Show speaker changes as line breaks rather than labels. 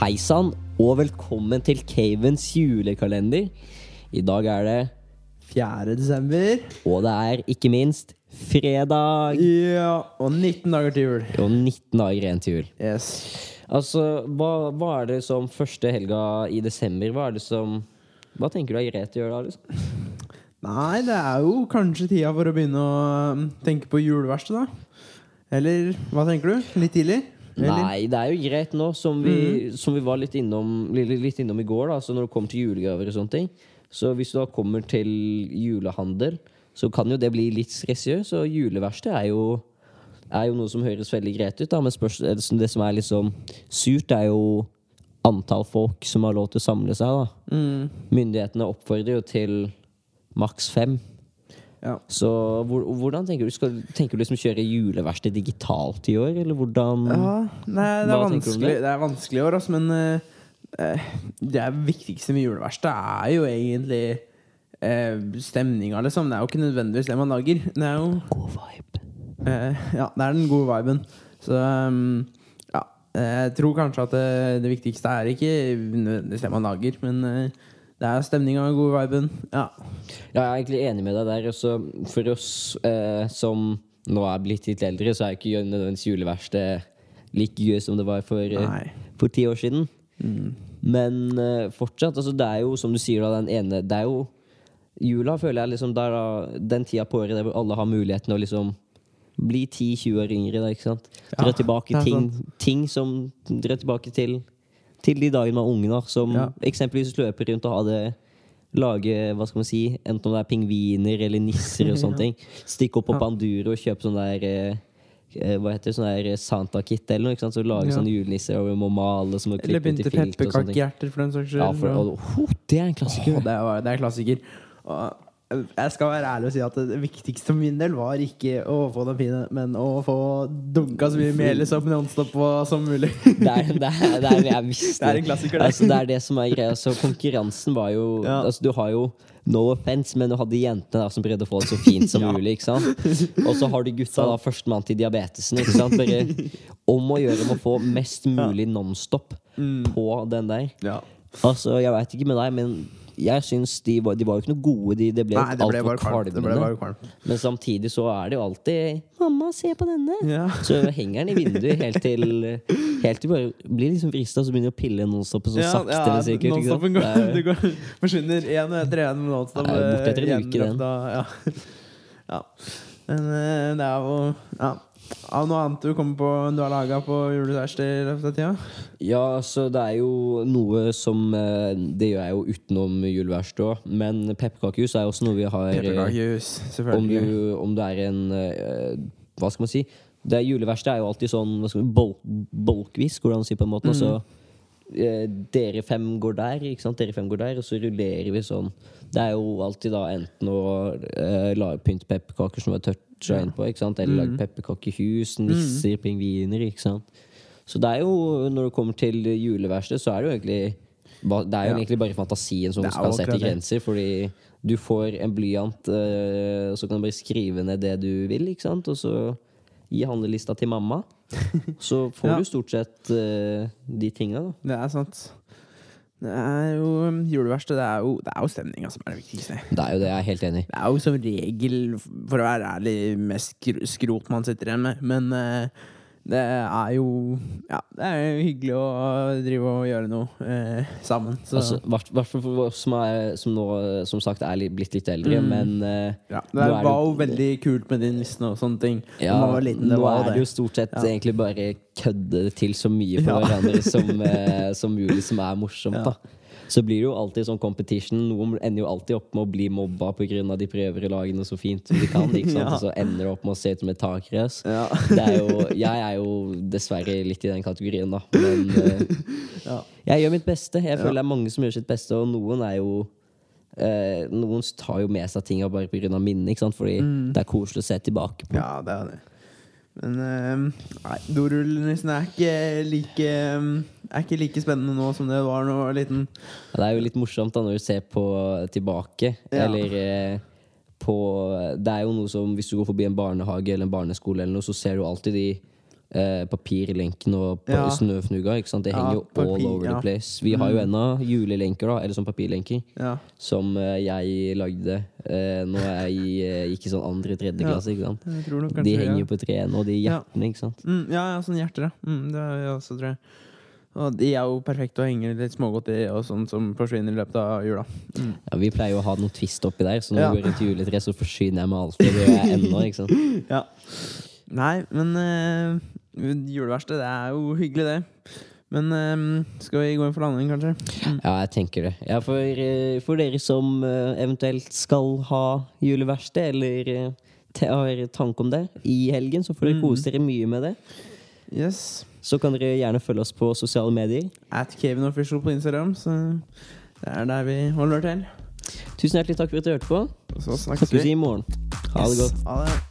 Hei sann, og velkommen til Cavens julekalender. I dag er det,
4. desember.
og det er ikke minst, fredag.
Ja, og 19 dager til jul.
Og 19 dager igjen til jul.
Yes.
Altså, hva, hva er det som første helga i desember? Hva er det som Hva tenker du er greit å gjøre da? liksom?
Nei, det er jo kanskje tida for å begynne å um, tenke på juleverkstedet, da. Eller hva tenker du? Litt tidlig?
Nei, det er jo greit nå, som vi, som vi var litt innom, litt, innom i går, da, så når det kommer til julegaver og sånne ting. Så hvis du da kommer til julehandel, så kan jo det bli litt stressiøst. Og juleverksted er jo, er jo noe som høres veldig greit ut, da, men spørs, det som- det som er liksom surt, er jo antall folk som har lov til å samle seg. da.
Mm,
Myndighetene oppfordrer jo til maks fem.
Ja.
Så hvor, hvordan tenker du? Skal, tenker du liksom kjøre juleverksted digitalt i år, eller hvordan
ja. Nei, det er, vanskelig,
det?
det er vanskelig i år, altså, men eh, eh, det viktigste med juleverksted er jo egentlig uh, stemninga, liksom. Det er jo ikke nødvendigvis det man lager. Det er jo
God vibe.
Uh, ja, det er den gode viben. Så um, ja, jeg tror kanskje at det, det viktigste er ikke nødvendigvis det man lager, men eh, det er stemninga og gode viben. Ja.
Ja, jeg er egentlig enig med deg der. Også for oss eh, som nå er blitt litt eldre, så er ikke nødvendigvis juleverksted like gøy som det var for, eh, for ti år siden. Men eh, fortsatt, altså det er jo som du sier, da, den ene Det er jo Jula føler jeg liksom der, den tida på året der alle har muligheten å liksom bli 10-20 år yngre. Da, ikke sant? Dra
Ja,
tilbake ting, ting som Dra tilbake til, til de dagene man er unge, da, som
Ja.
eksempelvis løper rundt og har det Lage hva skal man si enten om det er pingviner eller nisser og sånne ting. Stikke opp på Panduro og kjøpe sånn der eh, eh, hva heter det, sånn der Santa-kit eller noe. ikke sant? Så Lage
Ja.
sånne julenisser og vi må male som
Eller
klippe ut i filt ting.
pepperkakehjerter, for den saks skyld.
Ja, for, og, oh, det er en klassiker.
Åh, det, er, det er klassiker. Og jeg skal være ærlig og si at det viktigste for min del var ikke å få den fine, men å få dunka så mye mel opp nonstop som mulig.
Det er, det er, det er, jeg visste
Det er en klassiker, det.
Altså, det er det som er greia. Så konkurransen var jo
Ja.
altså, Du har jo no offense, men du hadde jentene der som prøvde å få det så fint som mulig. ikke sant? Og så har du gutta, da, førstemann til diabetesen. ikke sant? Bare om å gjøre om å få mest mulig nonstop på den der.
Ja.
Altså, Jeg veit ikke med deg, men jeg syns de var, de var jo ikke noe gode. De, det ble
Nei, det ble
altfor. Kvalmende. Men samtidig så er det jo alltid 'Mamma, se på denne'.
Ja.
Så henger den i vinduet helt til Helt til bare blir liksom vrista, så begynner du å pille nonstop så sakte, men sikkert. ikke sant?
Går,
Det
går, forsvinner én etter én
borte etter en uke,
den. Ja. ja. Men eh, det er jo Ja. av noe annet du kommer på du har laga på juleverksted i løpet av tida?
Ja, så det er jo noe som eh, Det gjør jeg jo utenom juleverksted òg, men pepperkakehus er også noe vi har eh,
Pepperkakehus,
om,
selvfølgelig.
du, om det er en Hva skal man si? Det er er jo alltid sånn Bolkvis, hvordan man, sier bolkvis, går det an å si på en måte. Altså, eh, dere fem går der, ikke sant? Dere fem går der, og så rullerer vi sånn. Det er jo alltid da enten å uh, lage pynte pepperkaker som har toucha inn på, ikke sant? eller lage pepperkakehus, nisser, pingviner, ikke sant. Så det er jo, når det kommer til juleverksted, så er det jo egentlig det er jo
Ja.
egentlig bare fantasien som
er
skal sette grenser, fordi du får en blyant, eh, så kan du bare skrive ned det du vil, ikke sant? Og så gi handlelista til mamma. Så får
Ja.
du stort sett uh, de tinga, da.
Det er sant. Det er jo um, Juleverksted, det er jo, det er jo stemninga som er det viktigste.
Det er jo det, jeg er helt enig i.
Det er jo som regel, for å være ærlig, mest skrot man sitter igjen med. Men eh, det er jo Ja, det er jo hyggelig å drive og gjøre noe eh, sammen. I
Altså, hvert fall for oss som, er, som nå eh, som sagt er litt, blitt litt eldre, men eh,
ja, det var jo veldig kult med de nissene og sånne ting.
ja,
liten, det
nå er
det.
det jo stort sett
Ja.
egentlig bare kødde til så mye for
Ja.
hverandre som, eh, som mulig, som er morsomt, da. Så blir det jo alltid sånn competition. Noen ender jo alltid opp med å bli mobba pga. de prøver å lage noe så fint som de kan.
Ja.
Og så ender det opp med å se ut som et takrøs.
Ja.
Jeg er jo dessverre litt i den kategorien, da. Men uh,
Ja.
jeg gjør mitt beste. Jeg føler det er mange som gjør sitt beste, og noen er jo eh, Noen tar jo med seg tinga bare pga. minnet, ikke sant? fordi
Mm.
det er koselig å se tilbake på.
ja, det er det. Men eh, nei, dorullnissen er ikke like um, Er ikke like spennende nå som det var da jeg var liten.
Ja, Det er jo litt morsomt da når du ser på tilbake.
Ja.
Eller eh, på Det er jo noe som Hvis du går forbi en barnehage eller en barneskole, eller noe, så ser du alltid de eh, papirlenkene og pa
Ja.
snøfnuga. Ikke sant? Det henger jo all over the place. Vi har jo
Mm.
ennå julelenker, da, eller sånn papirlenker, som eh, jeg lagde eh, når jeg eh, gikk i sånn andre-tredje klasse. Ikke sant?
Kanskje
De henger jo på treet og de hjertene, ikke sant.
Mm, ja, ja, sånn hjerter, ja. Mm, det er jeg også, tror jeg. Og de er jo perfekte å henge litt smågodt i, og sånn som forsvinner i løpet av jula. Mm.
Ja, vi pleier jo å ha noe twist oppi der, så når
Ja.
vi går inn til juletre, så forsyner jeg meg alltid. Det gjør jeg ennå, ikke sant.
Ja. Nei, men uh, juleverksted, det er jo hyggelig, det. Men eh, skal vi gå inn for landing, kanskje? Mm.
Ja, jeg tenker det. Ja, for, eh, for dere som eventuelt skal ha juleverksted, eller har tanke om det i helgen, så får dere
Mhm.
kose dere mye med det.
Yes.
Så kan dere gjerne følge oss på sosiale medier.
At Kevin Official på Instagram, så det er der vi holder til.
Tusen hjertelig takk for at du hørte på.
Og så snakkes
Snakkes
vi.
i morgen. Ha det
Yes.
godt.
Ha det.